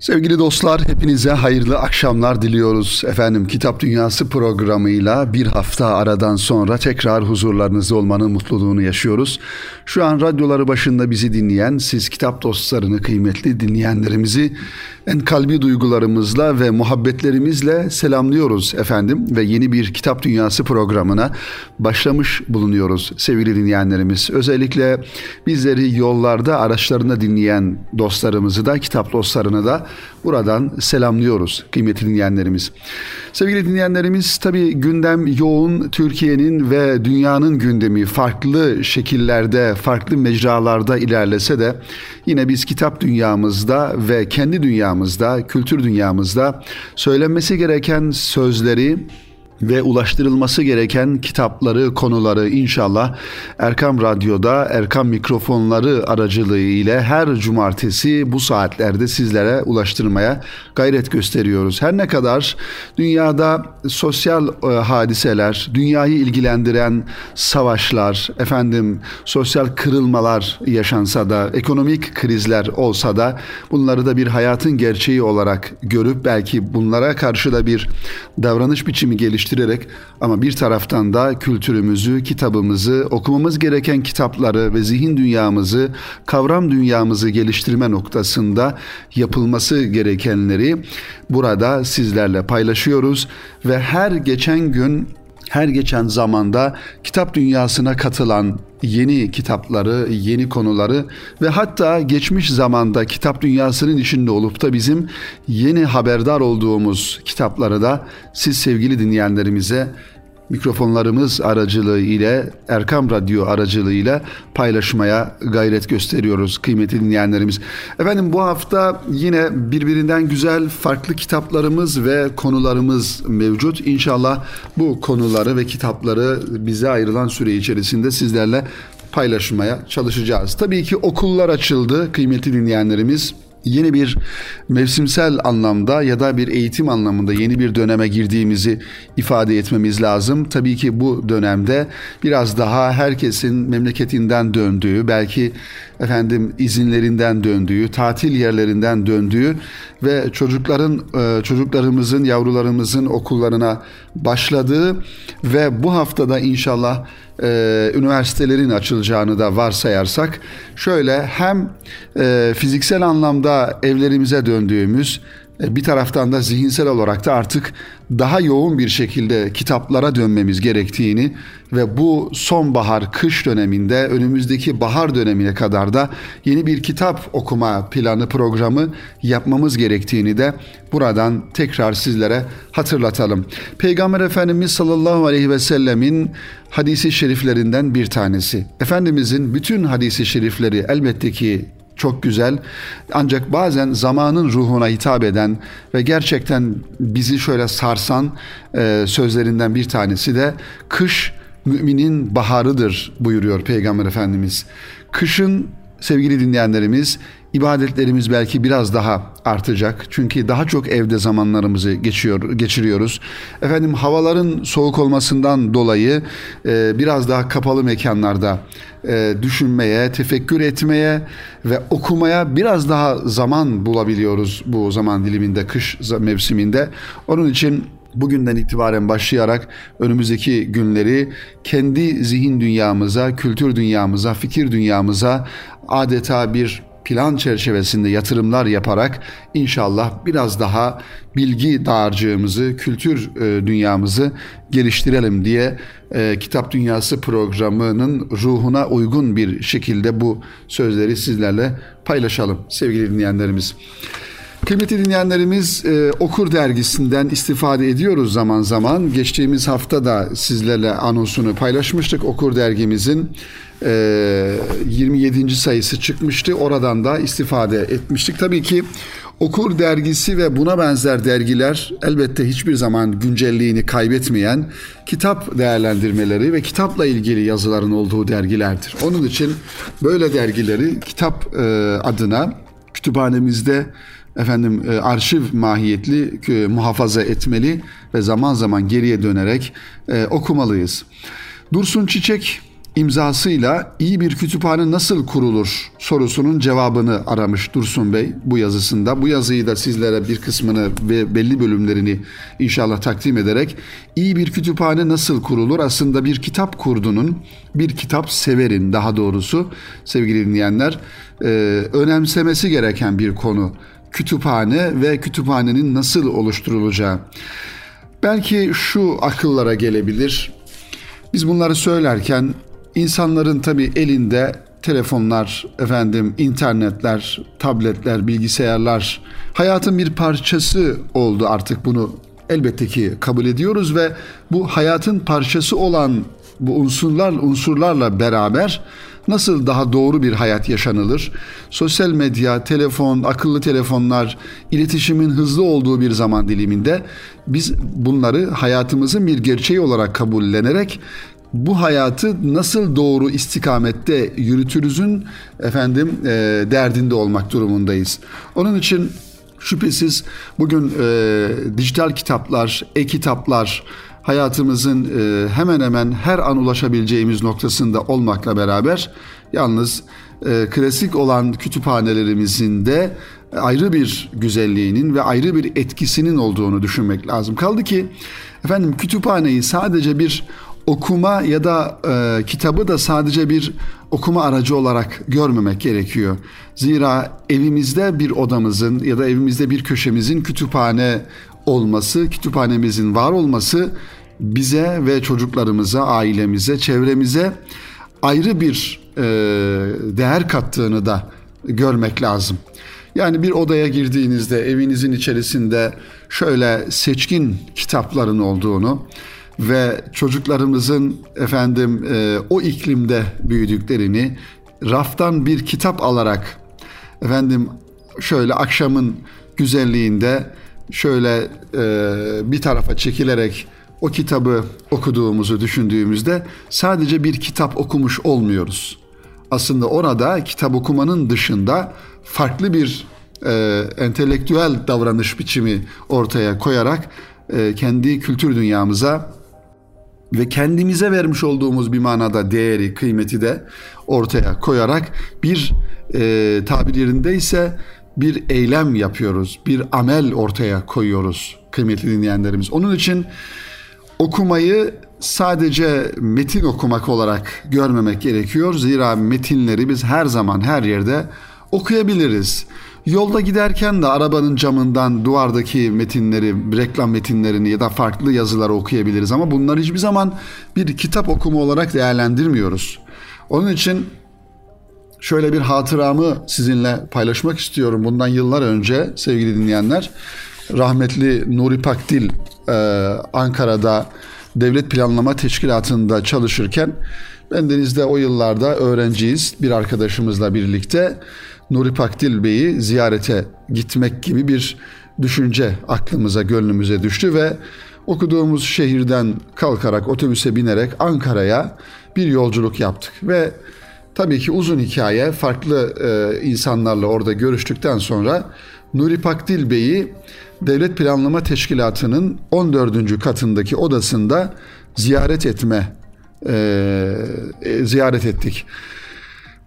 Sevgili dostlar hepinize hayırlı akşamlar diliyoruz. Efendim Kitap Dünyası programıyla bir hafta aradan sonra tekrar huzurlarınızda olmanın mutluluğunu yaşıyoruz. Şu an radyoları başında bizi dinleyen siz kitap dostlarını kıymetli dinleyenlerimizi en kalbi duygularımızla ve muhabbetlerimizle selamlıyoruz efendim ve yeni bir Kitap Dünyası programına başlamış bulunuyoruz sevgili dinleyenlerimiz. Özellikle bizleri yollarda araçlarında dinleyen dostlarımızı da kitap dostlarını da buradan selamlıyoruz kıymetli dinleyenlerimiz. Sevgili dinleyenlerimiz tabi gündem yoğun Türkiye'nin ve dünyanın gündemi farklı şekillerde, farklı mecralarda ilerlese de yine biz kitap dünyamızda ve kendi dünyamızda, kültür dünyamızda söylenmesi gereken sözleri ve ulaştırılması gereken kitapları, konuları inşallah Erkam Radyo'da, Erkam mikrofonları aracılığı ile her cumartesi bu saatlerde sizlere ulaştırmaya gayret gösteriyoruz. Her ne kadar dünyada sosyal e, hadiseler, dünyayı ilgilendiren savaşlar, efendim sosyal kırılmalar yaşansa da, ekonomik krizler olsa da bunları da bir hayatın gerçeği olarak görüp belki bunlara karşı da bir davranış biçimi geliştirmek geliştirerek ama bir taraftan da kültürümüzü, kitabımızı, okumamız gereken kitapları ve zihin dünyamızı, kavram dünyamızı geliştirme noktasında yapılması gerekenleri burada sizlerle paylaşıyoruz. Ve her geçen gün her geçen zamanda kitap dünyasına katılan yeni kitapları, yeni konuları ve hatta geçmiş zamanda kitap dünyasının içinde olup da bizim yeni haberdar olduğumuz kitapları da siz sevgili dinleyenlerimize mikrofonlarımız aracılığı ile Erkam Radyo aracılığı ile paylaşmaya gayret gösteriyoruz kıymetli dinleyenlerimiz. Efendim bu hafta yine birbirinden güzel farklı kitaplarımız ve konularımız mevcut. İnşallah bu konuları ve kitapları bize ayrılan süre içerisinde sizlerle paylaşmaya çalışacağız. Tabii ki okullar açıldı kıymetli dinleyenlerimiz yeni bir mevsimsel anlamda ya da bir eğitim anlamında yeni bir döneme girdiğimizi ifade etmemiz lazım. Tabii ki bu dönemde biraz daha herkesin memleketinden döndüğü, belki efendim izinlerinden döndüğü, tatil yerlerinden döndüğü ve çocukların e, çocuklarımızın, yavrularımızın okullarına başladığı ve bu haftada inşallah e, üniversitelerin açılacağını da varsayarsak şöyle hem e, fiziksel anlamda evlerimize döndüğümüz bir taraftan da zihinsel olarak da artık daha yoğun bir şekilde kitaplara dönmemiz gerektiğini ve bu sonbahar kış döneminde önümüzdeki bahar dönemine kadar da yeni bir kitap okuma planı programı yapmamız gerektiğini de buradan tekrar sizlere hatırlatalım. Peygamber Efendimiz sallallahu aleyhi ve sellemin hadisi şeriflerinden bir tanesi. Efendimizin bütün hadisi şerifleri elbette ki çok güzel. Ancak bazen zamanın ruhuna hitap eden ve gerçekten bizi şöyle sarsan e, sözlerinden bir tanesi de kış müminin baharıdır buyuruyor Peygamber Efendimiz. Kışın sevgili dinleyenlerimiz ibadetlerimiz belki biraz daha artacak. Çünkü daha çok evde zamanlarımızı geçiyor geçiriyoruz. Efendim havaların soğuk olmasından dolayı e, biraz daha kapalı mekanlarda e, düşünmeye, tefekkür etmeye ve okumaya biraz daha zaman bulabiliyoruz bu zaman diliminde kış mevsiminde. Onun için bugünden itibaren başlayarak önümüzdeki günleri kendi zihin dünyamıza, kültür dünyamıza, fikir dünyamıza adeta bir plan çerçevesinde yatırımlar yaparak inşallah biraz daha bilgi dağarcığımızı, kültür e, dünyamızı geliştirelim diye e, Kitap Dünyası programının ruhuna uygun bir şekilde bu sözleri sizlerle paylaşalım sevgili dinleyenlerimiz. Kıymetli dinleyenlerimiz e, Okur dergisinden istifade ediyoruz zaman zaman. Geçtiğimiz hafta da sizlerle anonsunu paylaşmıştık. Okur dergimizin 27. sayısı çıkmıştı. Oradan da istifade etmiştik. Tabii ki Okur dergisi ve buna benzer dergiler elbette hiçbir zaman güncelliğini kaybetmeyen kitap değerlendirmeleri ve kitapla ilgili yazıların olduğu dergilerdir. Onun için böyle dergileri kitap e, adına kütüphanemizde efendim e, arşiv mahiyetli e, muhafaza etmeli ve zaman zaman geriye dönerek okumalıyız. Dursun Çiçek imzasıyla iyi bir kütüphane nasıl kurulur sorusunun cevabını aramış Dursun Bey bu yazısında. Bu yazıyı da sizlere bir kısmını ve belli bölümlerini inşallah takdim ederek iyi bir kütüphane nasıl kurulur? Aslında bir kitap kurdunun, bir kitap severin daha doğrusu sevgili dinleyenler e, önemsemesi gereken bir konu. Kütüphane ve kütüphanenin nasıl oluşturulacağı. Belki şu akıllara gelebilir. Biz bunları söylerken insanların tabi elinde telefonlar, efendim internetler, tabletler, bilgisayarlar hayatın bir parçası oldu artık bunu elbette ki kabul ediyoruz ve bu hayatın parçası olan bu unsurlar unsurlarla beraber nasıl daha doğru bir hayat yaşanılır? Sosyal medya, telefon, akıllı telefonlar, iletişimin hızlı olduğu bir zaman diliminde biz bunları hayatımızın bir gerçeği olarak kabullenerek bu hayatı nasıl doğru istikamette yürütürüzün efendim e, derdinde olmak durumundayız. Onun için şüphesiz bugün e, dijital kitaplar, e-kitaplar hayatımızın e, hemen hemen her an ulaşabileceğimiz noktasında olmakla beraber yalnız e, klasik olan kütüphanelerimizin de ayrı bir güzelliğinin ve ayrı bir etkisinin olduğunu düşünmek lazım. Kaldı ki efendim kütüphaneyi sadece bir okuma ya da e, kitabı da sadece bir okuma aracı olarak görmemek gerekiyor. Zira evimizde bir odamızın ya da evimizde bir köşemizin kütüphane olması, kütüphanemizin var olması bize ve çocuklarımıza, ailemize, çevremize ayrı bir e, değer kattığını da görmek lazım. Yani bir odaya girdiğinizde evinizin içerisinde şöyle seçkin kitapların olduğunu, ve çocuklarımızın efendim e, o iklimde büyüdüklerini raftan bir kitap alarak efendim şöyle akşamın güzelliğinde şöyle e, bir tarafa çekilerek o kitabı okuduğumuzu düşündüğümüzde sadece bir kitap okumuş olmuyoruz. Aslında orada kitap okumanın dışında farklı bir e, entelektüel davranış biçimi ortaya koyarak e, kendi kültür dünyamıza ve kendimize vermiş olduğumuz bir manada değeri, kıymeti de ortaya koyarak bir e, tabir yerinde ise bir eylem yapıyoruz, bir amel ortaya koyuyoruz kıymetli dinleyenlerimiz. Onun için okumayı sadece metin okumak olarak görmemek gerekiyor. Zira metinleri biz her zaman her yerde okuyabiliriz. Yolda giderken de arabanın camından duvardaki metinleri, reklam metinlerini ya da farklı yazıları okuyabiliriz ama bunları hiçbir zaman bir kitap okumu olarak değerlendirmiyoruz. Onun için şöyle bir hatıramı sizinle paylaşmak istiyorum. Bundan yıllar önce sevgili dinleyenler, rahmetli Nuri Pakdil e, Ankara'da Devlet Planlama Teşkilatı'nda çalışırken ben Deniz'de o yıllarda öğrenciyiz bir arkadaşımızla birlikte Nuri Pakdil Bey'i ziyarete gitmek gibi bir düşünce aklımıza, gönlümüze düştü ve okuduğumuz şehirden kalkarak otobüse binerek Ankara'ya bir yolculuk yaptık ve tabii ki uzun hikaye farklı e, insanlarla orada görüştükten sonra Nuri Pakdil Bey'i Devlet Planlama Teşkilatı'nın 14. katındaki odasında ziyaret etme e, e, ziyaret ettik.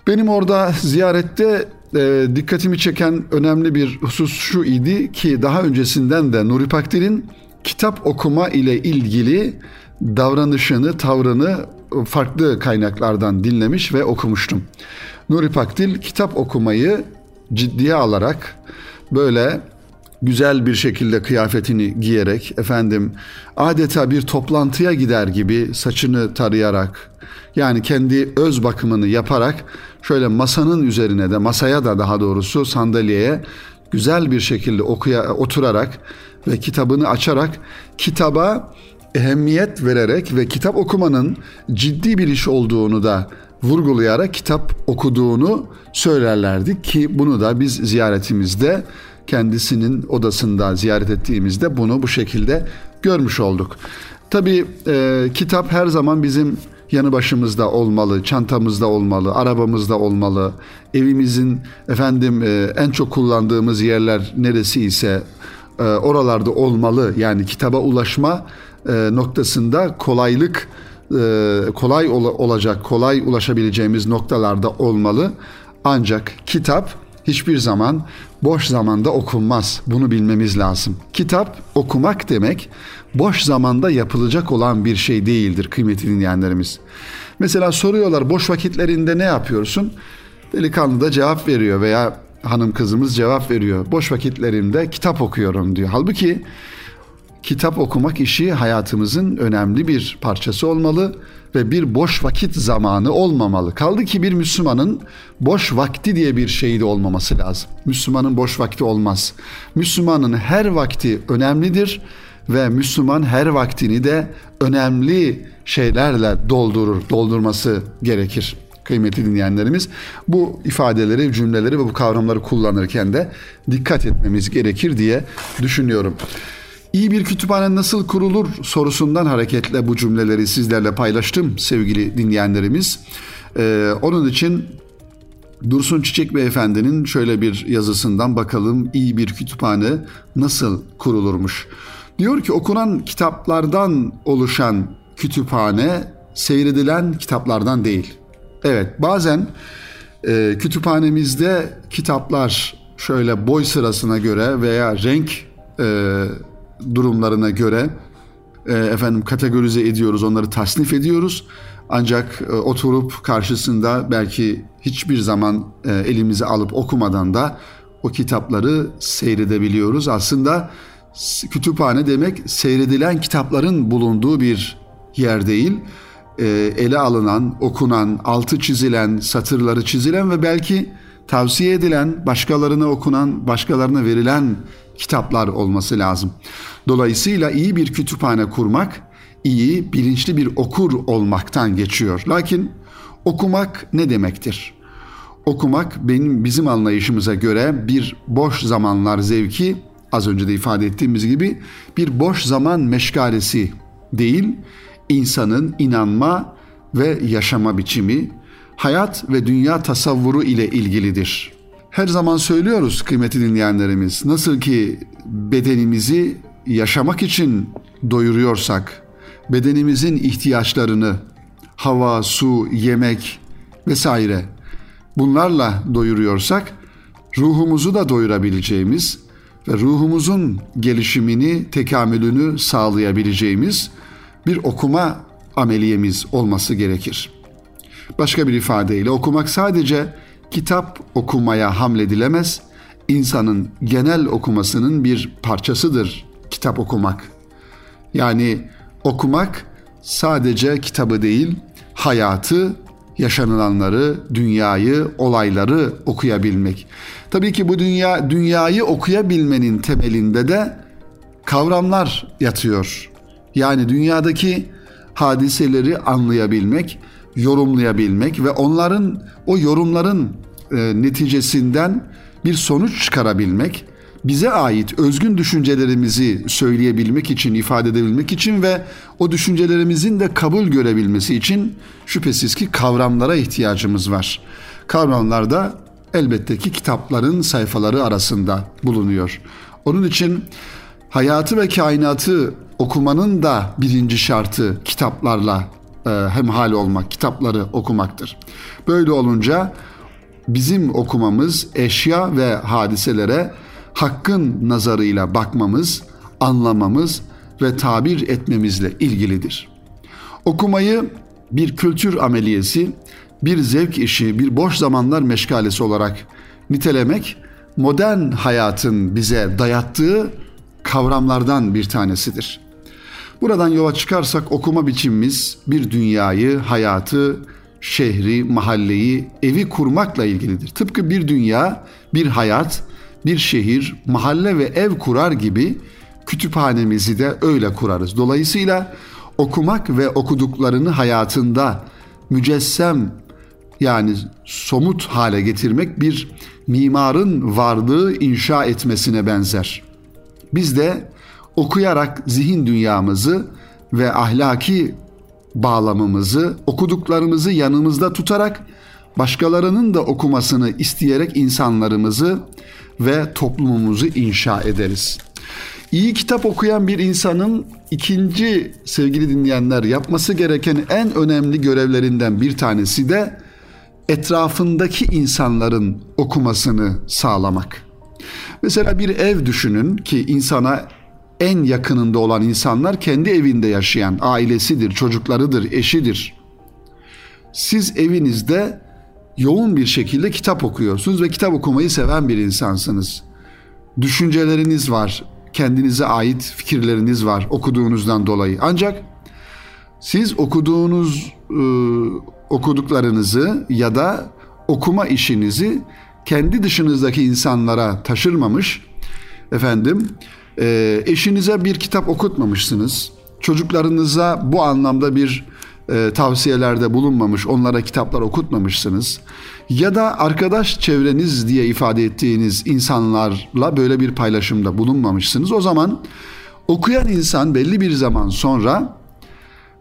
Benim orada ziyarette e, dikkatimi çeken önemli bir husus şu idi ki daha öncesinden de Nuri Pakdil'in kitap okuma ile ilgili davranışını, tavrını farklı kaynaklardan dinlemiş ve okumuştum. Nuri Pakdil kitap okumayı ciddiye alarak böyle güzel bir şekilde kıyafetini giyerek efendim adeta bir toplantıya gider gibi saçını tarayarak yani kendi öz bakımını yaparak şöyle masanın üzerine de masaya da daha doğrusu sandalyeye güzel bir şekilde okuya oturarak ve kitabını açarak kitaba ehemmiyet vererek ve kitap okumanın ciddi bir iş olduğunu da vurgulayarak kitap okuduğunu söylerlerdi ki bunu da biz ziyaretimizde kendisinin odasında ziyaret ettiğimizde bunu bu şekilde görmüş olduk. Tabii e, kitap her zaman bizim yanı başımızda olmalı, çantamızda olmalı, arabamızda olmalı. Evimizin efendim e, en çok kullandığımız yerler neresi ise e, oralarda olmalı. Yani kitaba ulaşma e, noktasında kolaylık e, kolay ol- olacak, kolay ulaşabileceğimiz noktalarda olmalı. Ancak kitap hiçbir zaman boş zamanda okunmaz. Bunu bilmemiz lazım. Kitap okumak demek boş zamanda yapılacak olan bir şey değildir kıymetli dinleyenlerimiz. Mesela soruyorlar boş vakitlerinde ne yapıyorsun? Delikanlı da cevap veriyor veya hanım kızımız cevap veriyor. Boş vakitlerimde kitap okuyorum diyor. Halbuki kitap okumak işi hayatımızın önemli bir parçası olmalı ve bir boş vakit zamanı olmamalı. Kaldı ki bir Müslümanın boş vakti diye bir şeyi de olmaması lazım. Müslümanın boş vakti olmaz. Müslümanın her vakti önemlidir ve Müslüman her vaktini de önemli şeylerle doldurur, doldurması gerekir kıymetli dinleyenlerimiz. Bu ifadeleri, cümleleri ve bu kavramları kullanırken de dikkat etmemiz gerekir diye düşünüyorum. İyi bir kütüphane nasıl kurulur sorusundan hareketle bu cümleleri sizlerle paylaştım sevgili dinleyenlerimiz. Ee, onun için Dursun Çiçek Beyefendi'nin şöyle bir yazısından bakalım iyi bir kütüphane nasıl kurulurmuş. Diyor ki okunan kitaplardan oluşan kütüphane seyredilen kitaplardan değil. Evet bazen e, kütüphanemizde kitaplar şöyle boy sırasına göre veya renk e, durumlarına göre e, efendim kategorize ediyoruz, onları tasnif ediyoruz. Ancak e, oturup karşısında belki hiçbir zaman e, elimize alıp okumadan da o kitapları seyredebiliyoruz. Aslında kütüphane demek seyredilen kitapların bulunduğu bir yer değil. E, ele alınan, okunan, altı çizilen, satırları çizilen ve belki tavsiye edilen, başkalarına okunan, başkalarına verilen kitaplar olması lazım. Dolayısıyla iyi bir kütüphane kurmak, iyi, bilinçli bir okur olmaktan geçiyor. Lakin okumak ne demektir? Okumak benim bizim anlayışımıza göre bir boş zamanlar zevki, az önce de ifade ettiğimiz gibi bir boş zaman meşgalesi değil, insanın inanma ve yaşama biçimi, hayat ve dünya tasavvuru ile ilgilidir. Her zaman söylüyoruz kıymetli dinleyenlerimiz, nasıl ki bedenimizi yaşamak için doyuruyorsak, bedenimizin ihtiyaçlarını hava, su, yemek vesaire bunlarla doyuruyorsak ruhumuzu da doyurabileceğimiz ve ruhumuzun gelişimini, tekamülünü sağlayabileceğimiz bir okuma ameliyemiz olması gerekir. Başka bir ifadeyle okumak sadece kitap okumaya hamledilemez, insanın genel okumasının bir parçasıdır kitap okumak. Yani okumak sadece kitabı değil, hayatı, yaşanılanları, dünyayı, olayları okuyabilmek. Tabii ki bu dünya dünyayı okuyabilmenin temelinde de kavramlar yatıyor. Yani dünyadaki hadiseleri anlayabilmek, yorumlayabilmek ve onların o yorumların e, neticesinden bir sonuç çıkarabilmek, bize ait özgün düşüncelerimizi söyleyebilmek için, ifade edebilmek için ve o düşüncelerimizin de kabul görebilmesi için şüphesiz ki kavramlara ihtiyacımız var. Kavramlar da elbette ki kitapların sayfaları arasında bulunuyor. Onun için hayatı ve kainatı okumanın da birinci şartı kitaplarla e, hemhal olmak, kitapları okumaktır. Böyle olunca bizim okumamız eşya ve hadiselere hakkın nazarıyla bakmamız, anlamamız ve tabir etmemizle ilgilidir. Okumayı bir kültür ameliyesi, bir zevk işi, bir boş zamanlar meşgalesi olarak nitelemek modern hayatın bize dayattığı kavramlardan bir tanesidir. Buradan yola çıkarsak okuma biçimimiz bir dünyayı, hayatı, şehri, mahalleyi, evi kurmakla ilgilidir. Tıpkı bir dünya, bir hayat, bir şehir, mahalle ve ev kurar gibi kütüphanemizi de öyle kurarız. Dolayısıyla okumak ve okuduklarını hayatında mücessem yani somut hale getirmek bir mimarın varlığı inşa etmesine benzer. Biz de okuyarak zihin dünyamızı ve ahlaki bağlamımızı, okuduklarımızı yanımızda tutarak başkalarının da okumasını isteyerek insanlarımızı ve toplumumuzu inşa ederiz. İyi kitap okuyan bir insanın ikinci sevgili dinleyenler yapması gereken en önemli görevlerinden bir tanesi de etrafındaki insanların okumasını sağlamak. Mesela bir ev düşünün ki insana en yakınında olan insanlar kendi evinde yaşayan ailesidir, çocuklarıdır, eşidir. Siz evinizde yoğun bir şekilde kitap okuyorsunuz ve kitap okumayı seven bir insansınız. Düşünceleriniz var, kendinize ait fikirleriniz var okuduğunuzdan dolayı. Ancak siz okuduğunuz e, okuduklarınızı ya da okuma işinizi kendi dışınızdaki insanlara taşırmamış efendim e, eşinize bir kitap okutmamışsınız çocuklarınıza bu anlamda bir e, tavsiyelerde bulunmamış onlara kitaplar okutmamışsınız ya da arkadaş çevreniz diye ifade ettiğiniz insanlarla böyle bir paylaşımda bulunmamışsınız o zaman okuyan insan belli bir zaman sonra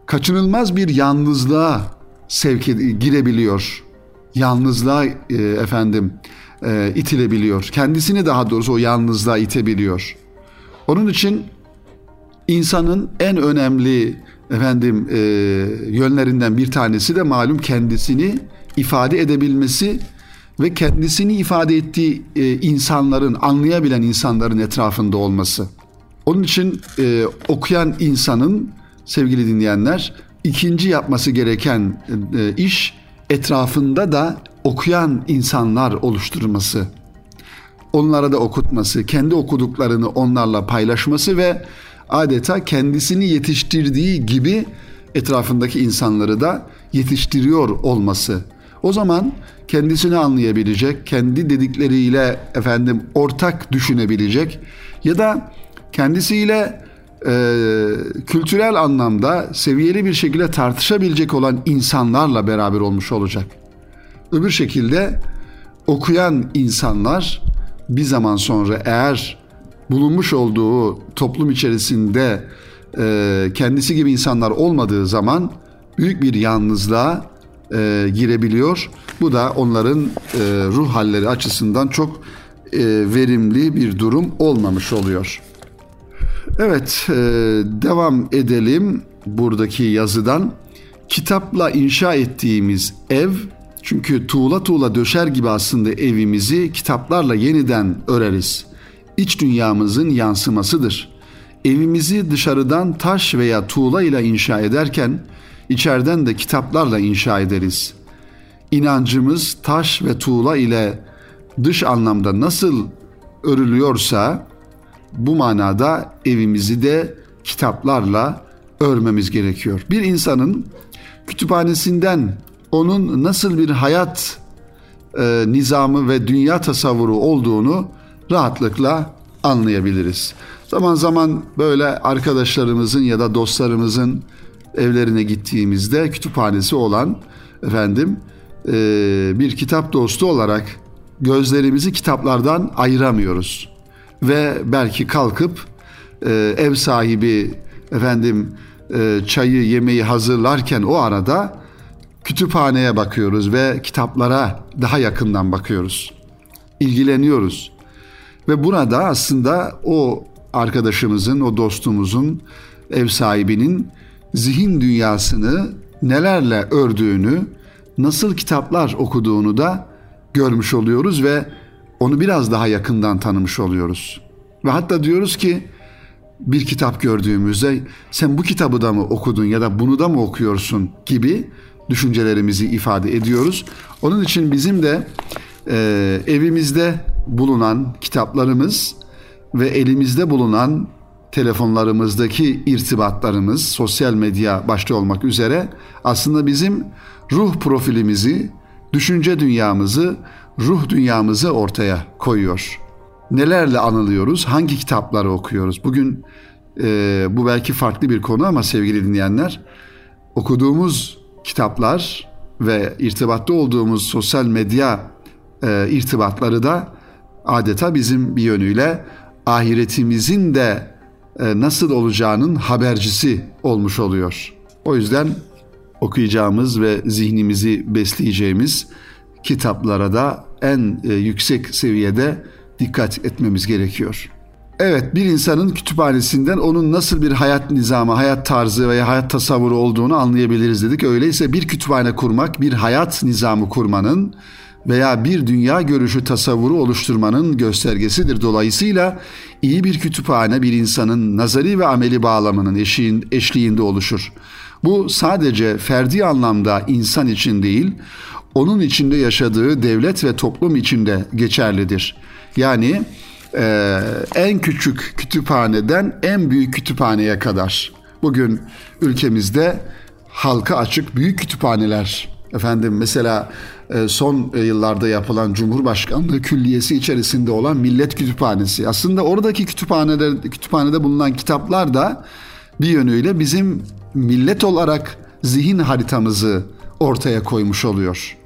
kaçınılmaz bir yalnızlığa sevk girebiliyor. Yalnızlığa e, efendim e, itilebiliyor. Kendisini daha doğrusu o yalnızlığa itebiliyor. Onun için insanın en önemli efendim e, yönlerinden bir tanesi de malum kendisini ifade edebilmesi ve kendisini ifade ettiği e, insanların anlayabilen insanların etrafında olması. Onun için e, okuyan insanın sevgili dinleyenler ikinci yapması gereken e, iş etrafında da okuyan insanlar oluşturması. Onlara da okutması, kendi okuduklarını onlarla paylaşması ve adeta kendisini yetiştirdiği gibi etrafındaki insanları da yetiştiriyor olması. O zaman kendisini anlayabilecek, kendi dedikleriyle efendim ortak düşünebilecek ya da kendisiyle e, kültürel anlamda seviyeli bir şekilde tartışabilecek olan insanlarla beraber olmuş olacak. Öbür şekilde okuyan insanlar bir zaman sonra eğer bulunmuş olduğu toplum içerisinde e, kendisi gibi insanlar olmadığı zaman büyük bir yalnızlığa e, girebiliyor. Bu da onların e, ruh halleri açısından çok e, verimli bir durum olmamış oluyor. Evet, e, devam edelim buradaki yazıdan. Kitapla inşa ettiğimiz ev, çünkü tuğla tuğla döşer gibi aslında evimizi kitaplarla yeniden öreriz. İç dünyamızın yansımasıdır. Evimizi dışarıdan taş veya tuğla ile inşa ederken içeriden de kitaplarla inşa ederiz. İnancımız taş ve tuğla ile dış anlamda nasıl örülüyorsa bu manada evimizi de kitaplarla örmemiz gerekiyor. Bir insanın kütüphanesinden onun nasıl bir hayat e, nizamı ve dünya tasavvuru olduğunu rahatlıkla anlayabiliriz. Zaman zaman böyle arkadaşlarımızın ya da dostlarımızın evlerine gittiğimizde kütüphanesi olan efendim e, bir kitap dostu olarak gözlerimizi kitaplardan ayıramıyoruz ve belki kalkıp e, ev sahibi efendim e, çayı yemeği hazırlarken o arada kütüphaneye bakıyoruz ve kitaplara daha yakından bakıyoruz. İlgileniyoruz. Ve burada aslında o arkadaşımızın, o dostumuzun, ev sahibinin zihin dünyasını nelerle ördüğünü, nasıl kitaplar okuduğunu da görmüş oluyoruz ve onu biraz daha yakından tanımış oluyoruz. Ve hatta diyoruz ki bir kitap gördüğümüzde sen bu kitabı da mı okudun ya da bunu da mı okuyorsun gibi düşüncelerimizi ifade ediyoruz. Onun için bizim de e, evimizde bulunan kitaplarımız ve elimizde bulunan telefonlarımızdaki irtibatlarımız sosyal medya başta olmak üzere aslında bizim ruh profilimizi, düşünce dünyamızı, ruh dünyamızı ortaya koyuyor. Nelerle anılıyoruz, hangi kitapları okuyoruz? Bugün e, bu belki farklı bir konu ama sevgili dinleyenler, okuduğumuz kitaplar ve irtibatta olduğumuz sosyal medya e, irtibatları da adeta bizim bir yönüyle ahiretimizin de e, nasıl olacağının habercisi olmuş oluyor. O yüzden okuyacağımız ve zihnimizi besleyeceğimiz kitaplara da en e, yüksek seviyede dikkat etmemiz gerekiyor. Evet bir insanın kütüphanesinden onun nasıl bir hayat nizamı, hayat tarzı veya hayat tasavvuru olduğunu anlayabiliriz dedik. Öyleyse bir kütüphane kurmak, bir hayat nizamı kurmanın veya bir dünya görüşü tasavvuru oluşturmanın göstergesidir. Dolayısıyla iyi bir kütüphane bir insanın nazari ve ameli bağlamının eşiğin, eşliğinde oluşur. Bu sadece ferdi anlamda insan için değil, onun içinde yaşadığı devlet ve toplum içinde geçerlidir. Yani e, en küçük kütüphaneden en büyük kütüphaneye kadar. Bugün ülkemizde halka açık büyük kütüphaneler efendim mesela e, son yıllarda yapılan Cumhurbaşkanlığı Külliyesi içerisinde olan Millet Kütüphanesi. Aslında oradaki kütüphanede kütüphanede bulunan kitaplar da bir yönüyle bizim millet olarak zihin haritamızı ortaya koymuş oluyor.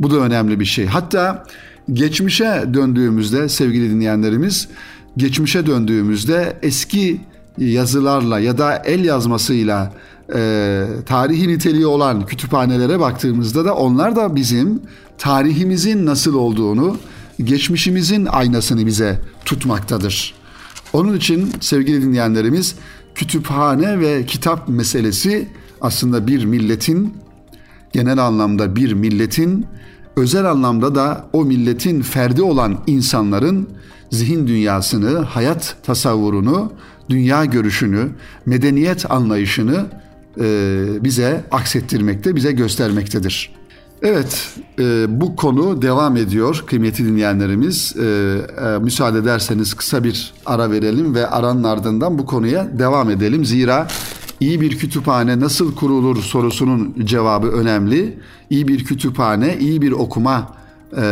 Bu da önemli bir şey. Hatta geçmişe döndüğümüzde sevgili dinleyenlerimiz, geçmişe döndüğümüzde eski yazılarla ya da el yazmasıyla e, tarihi niteliği olan kütüphanelere baktığımızda da onlar da bizim tarihimizin nasıl olduğunu, geçmişimizin aynasını bize tutmaktadır. Onun için sevgili dinleyenlerimiz kütüphane ve kitap meselesi aslında bir milletin genel anlamda bir milletin özel anlamda da o milletin ferdi olan insanların zihin dünyasını, hayat tasavvurunu, dünya görüşünü, medeniyet anlayışını e, bize aksettirmekte, bize göstermektedir. Evet, e, bu konu devam ediyor kıymetli dinleyenlerimiz. E, e, müsaade ederseniz kısa bir ara verelim ve aranın ardından bu konuya devam edelim. Zira iyi bir kütüphane nasıl kurulur sorusunun cevabı önemli. İyi bir kütüphane, iyi bir okuma e,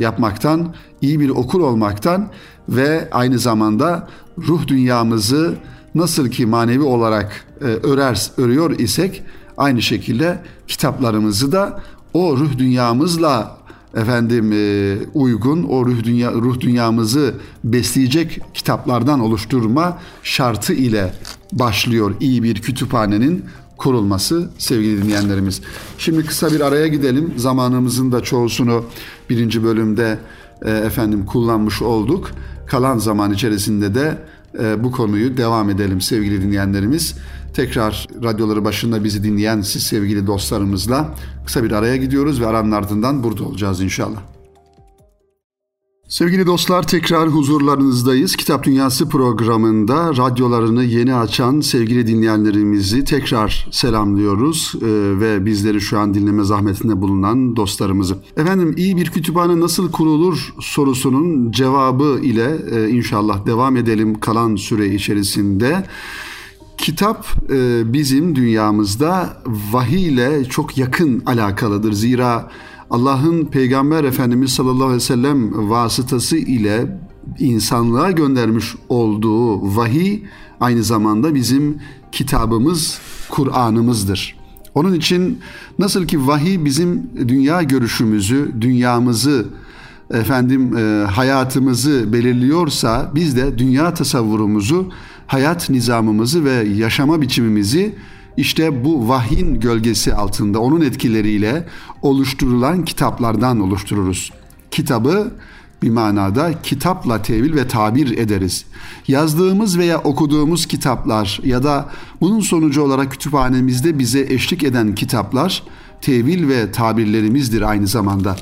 yapmaktan, iyi bir okur olmaktan ve aynı zamanda ruh dünyamızı nasıl ki manevi olarak e, örer, örüyor isek aynı şekilde kitaplarımızı da o ruh dünyamızla efendim e, uygun o ruh dünya ruh dünyamızı besleyecek kitaplardan oluşturma şartı ile başlıyor iyi bir kütüphanenin kurulması sevgili dinleyenlerimiz. Şimdi kısa bir araya gidelim. Zamanımızın da çoğusunu birinci bölümde e, efendim kullanmış olduk. Kalan zaman içerisinde de e, bu konuyu devam edelim sevgili dinleyenlerimiz. Tekrar radyoları başında bizi dinleyen siz sevgili dostlarımızla kısa bir araya gidiyoruz ve aranın ardından burada olacağız inşallah. Sevgili dostlar tekrar huzurlarınızdayız. Kitap Dünyası programında radyolarını yeni açan sevgili dinleyenlerimizi tekrar selamlıyoruz ee, ve bizleri şu an dinleme zahmetinde bulunan dostlarımızı. Efendim iyi bir kütüphane nasıl kurulur sorusunun cevabı ile e, inşallah devam edelim kalan süre içerisinde. Kitap e, bizim dünyamızda vahiy ile çok yakın alakalıdır. Zira Allah'ın Peygamber Efendimiz sallallahu aleyhi ve sellem vasıtası ile insanlığa göndermiş olduğu vahiy aynı zamanda bizim kitabımız, Kur'an'ımızdır. Onun için nasıl ki vahiy bizim dünya görüşümüzü, dünyamızı, efendim e, hayatımızı belirliyorsa biz de dünya tasavvurumuzu, hayat nizamımızı ve yaşama biçimimizi işte bu vahyin gölgesi altında onun etkileriyle oluşturulan kitaplardan oluştururuz. Kitabı bir manada kitapla tevil ve tabir ederiz. Yazdığımız veya okuduğumuz kitaplar ya da bunun sonucu olarak kütüphanemizde bize eşlik eden kitaplar tevil ve tabirlerimizdir aynı zamanda.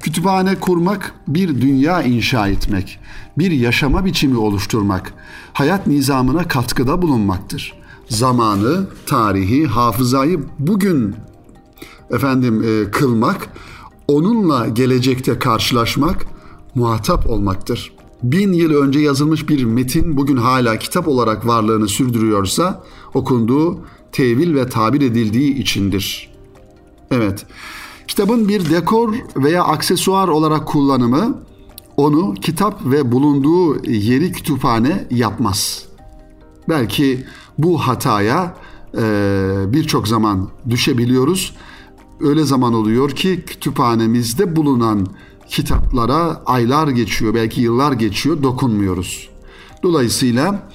Kütüphane kurmak bir dünya inşa etmek, bir yaşama biçimi oluşturmak, hayat nizamına katkıda bulunmaktır zamanı, tarihi, hafızayı bugün efendim e, kılmak, onunla gelecekte karşılaşmak, muhatap olmaktır. Bin yıl önce yazılmış bir metin bugün hala kitap olarak varlığını sürdürüyorsa okunduğu, tevil ve tabir edildiği içindir. Evet, kitabın bir dekor veya aksesuar olarak kullanımı onu kitap ve bulunduğu yeri kütüphane yapmaz. Belki bu hataya e, birçok zaman düşebiliyoruz. Öyle zaman oluyor ki kütüphanemizde bulunan kitaplara aylar geçiyor, belki yıllar geçiyor, dokunmuyoruz. Dolayısıyla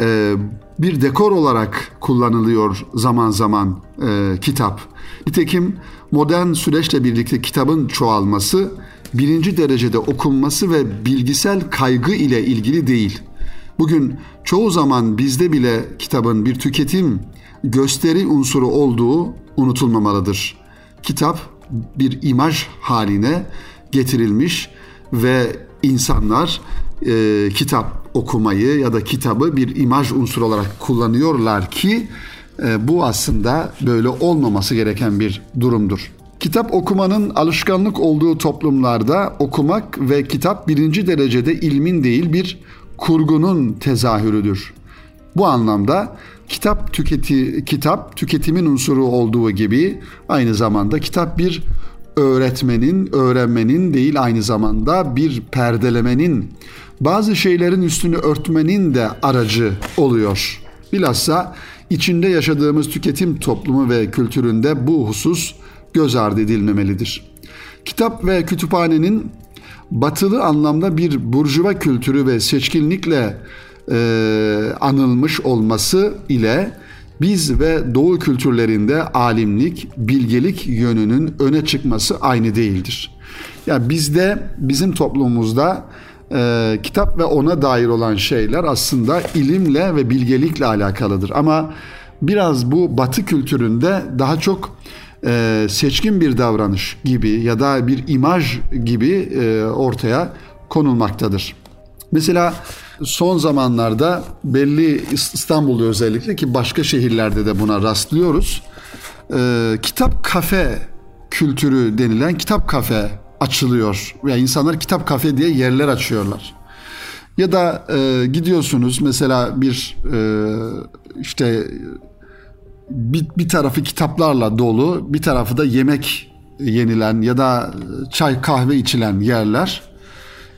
e, bir dekor olarak kullanılıyor zaman zaman e, kitap. Nitekim modern süreçle birlikte kitabın çoğalması birinci derecede okunması ve bilgisel kaygı ile ilgili değil Bugün çoğu zaman bizde bile kitabın bir tüketim, gösteri unsuru olduğu unutulmamalıdır. Kitap bir imaj haline getirilmiş ve insanlar e, kitap okumayı ya da kitabı bir imaj unsuru olarak kullanıyorlar ki e, bu aslında böyle olmaması gereken bir durumdur. Kitap okumanın alışkanlık olduğu toplumlarda okumak ve kitap birinci derecede ilmin değil bir kurgunun tezahürüdür. Bu anlamda kitap tüketi kitap tüketimin unsuru olduğu gibi aynı zamanda kitap bir öğretmenin, öğrenmenin değil aynı zamanda bir perdelemenin, bazı şeylerin üstünü örtmenin de aracı oluyor. Bilhassa içinde yaşadığımız tüketim toplumu ve kültüründe bu husus göz ardı edilmemelidir. Kitap ve kütüphanenin batılı anlamda bir burjuva kültürü ve seçkinlikle e, anılmış olması ile biz ve doğu kültürlerinde alimlik, bilgelik yönünün öne çıkması aynı değildir. Ya yani bizde, bizim toplumumuzda e, kitap ve ona dair olan şeyler aslında ilimle ve bilgelikle alakalıdır. Ama biraz bu batı kültüründe daha çok e, seçkin bir davranış gibi ya da bir imaj gibi e, ortaya konulmaktadır. Mesela son zamanlarda belli İstanbul'da özellikle ki başka şehirlerde de buna rastlıyoruz. E, kitap kafe kültürü denilen kitap kafe açılıyor. Yani insanlar kitap kafe diye yerler açıyorlar. Ya da e, gidiyorsunuz mesela bir e, işte bir, bir tarafı kitaplarla dolu, bir tarafı da yemek yenilen ya da çay kahve içilen yerler.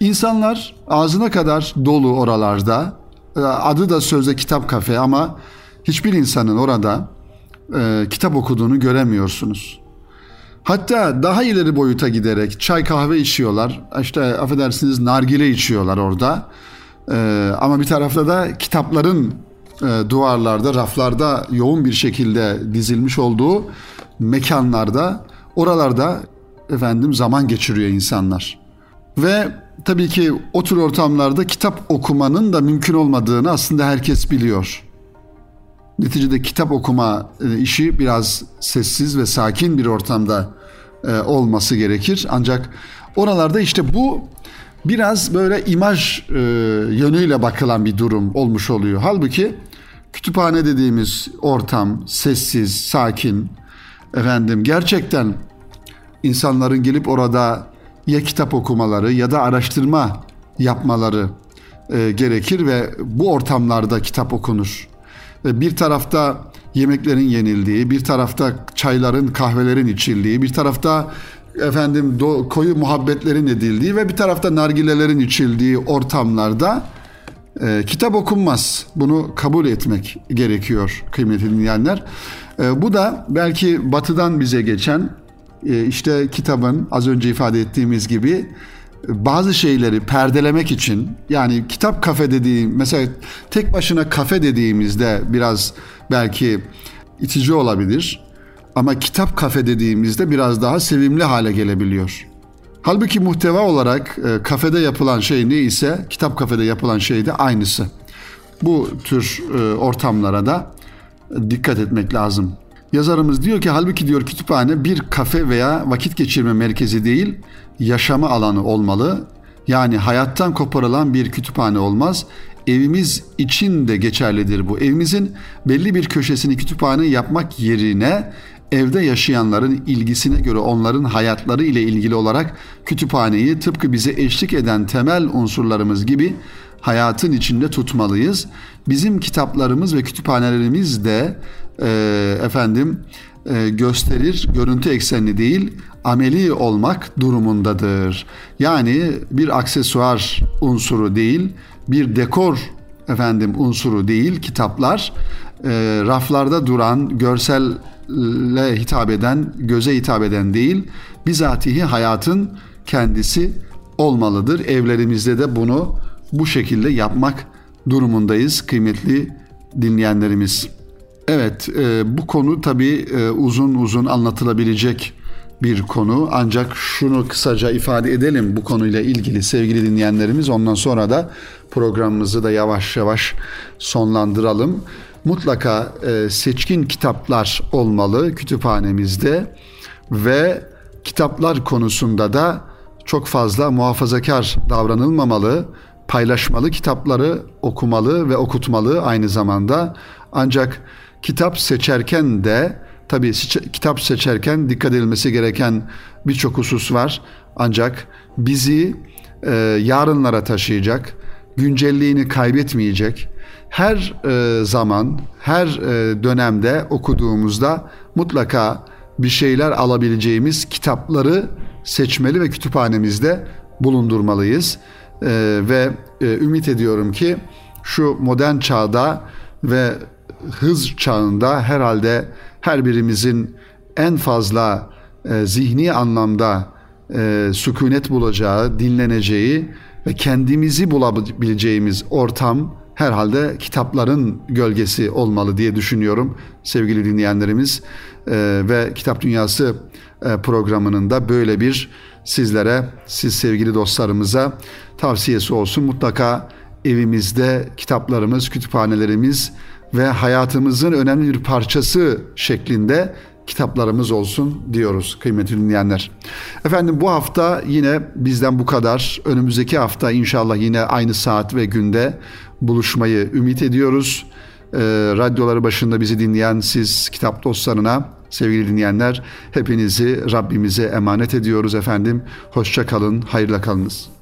İnsanlar ağzına kadar dolu oralarda. Adı da sözde kitap kafe ama hiçbir insanın orada e, kitap okuduğunu göremiyorsunuz. Hatta daha ileri boyuta giderek çay kahve içiyorlar. İşte affedersiniz nargile içiyorlar orada. E, ama bir tarafta da kitapların e, duvarlarda, raflarda yoğun bir şekilde dizilmiş olduğu mekanlarda, oralarda efendim zaman geçiriyor insanlar. Ve tabii ki o tür ortamlarda kitap okumanın da mümkün olmadığını aslında herkes biliyor. Neticede kitap okuma e, işi biraz sessiz ve sakin bir ortamda e, olması gerekir. Ancak oralarda işte bu biraz böyle imaj e, yönüyle bakılan bir durum olmuş oluyor. Halbuki kütüphane dediğimiz ortam sessiz, sakin. Efendim gerçekten insanların gelip orada ya kitap okumaları ya da araştırma yapmaları gerekir ve bu ortamlarda kitap okunur. Bir tarafta yemeklerin yenildiği, bir tarafta çayların, kahvelerin içildiği, bir tarafta efendim do, koyu muhabbetlerin edildiği ve bir tarafta nargilelerin içildiği ortamlarda e, kitap okunmaz. Bunu kabul etmek gerekiyor kıymetli dinleyenler. E, bu da belki batıdan bize geçen e, işte kitabın az önce ifade ettiğimiz gibi bazı şeyleri perdelemek için yani kitap kafe dediğim mesela tek başına kafe dediğimizde biraz belki itici olabilir ama kitap kafe dediğimizde biraz daha sevimli hale gelebiliyor. Halbuki muhteva olarak e, kafede yapılan şey ne ise kitap kafede yapılan şey de aynısı. Bu tür e, ortamlara da dikkat etmek lazım. Yazarımız diyor ki halbuki diyor kütüphane bir kafe veya vakit geçirme merkezi değil, yaşama alanı olmalı. Yani hayattan koparılan bir kütüphane olmaz. Evimiz için de geçerlidir bu. Evimizin belli bir köşesini kütüphane yapmak yerine evde yaşayanların ilgisine göre onların hayatları ile ilgili olarak kütüphaneyi tıpkı bize eşlik eden temel unsurlarımız gibi hayatın içinde tutmalıyız. Bizim kitaplarımız ve kütüphanelerimiz de e, efendim e, gösterir, görüntü eksenli değil, ameli olmak durumundadır. Yani bir aksesuar unsuru değil, bir dekor efendim unsuru değil kitaplar e, raflarda duran görselle hitap eden göze hitap eden değil bizatihi hayatın kendisi olmalıdır. Evlerimizde de bunu bu şekilde yapmak durumundayız kıymetli dinleyenlerimiz. Evet e, bu konu tabii e, uzun uzun anlatılabilecek bir konu. Ancak şunu kısaca ifade edelim bu konuyla ilgili sevgili dinleyenlerimiz. Ondan sonra da programımızı da yavaş yavaş sonlandıralım. Mutlaka e, seçkin kitaplar olmalı kütüphanemizde ve kitaplar konusunda da çok fazla muhafazakar davranılmamalı. Paylaşmalı kitapları okumalı ve okutmalı aynı zamanda. Ancak kitap seçerken de tabii kitap seçerken dikkat edilmesi gereken birçok husus var. Ancak bizi e, yarınlara taşıyacak, güncelliğini kaybetmeyecek, her e, zaman, her e, dönemde okuduğumuzda mutlaka bir şeyler alabileceğimiz kitapları seçmeli ve kütüphanemizde bulundurmalıyız. E, ve e, ümit ediyorum ki şu modern çağda ve hız çağında herhalde her birimizin en fazla e, zihni anlamda e, sükunet bulacağı, dinleneceği ve kendimizi bulabileceğimiz ortam herhalde kitapların gölgesi olmalı diye düşünüyorum sevgili dinleyenlerimiz e, ve Kitap Dünyası e, programının da böyle bir sizlere, siz sevgili dostlarımıza tavsiyesi olsun. Mutlaka evimizde kitaplarımız, kütüphanelerimiz ve hayatımızın önemli bir parçası şeklinde kitaplarımız olsun diyoruz kıymetli dinleyenler. Efendim bu hafta yine bizden bu kadar. Önümüzdeki hafta inşallah yine aynı saat ve günde buluşmayı ümit ediyoruz. Ee, radyoları başında bizi dinleyen siz kitap dostlarına sevgili dinleyenler hepinizi Rabbimize emanet ediyoruz efendim. Hoşça kalın, hayırla kalınız.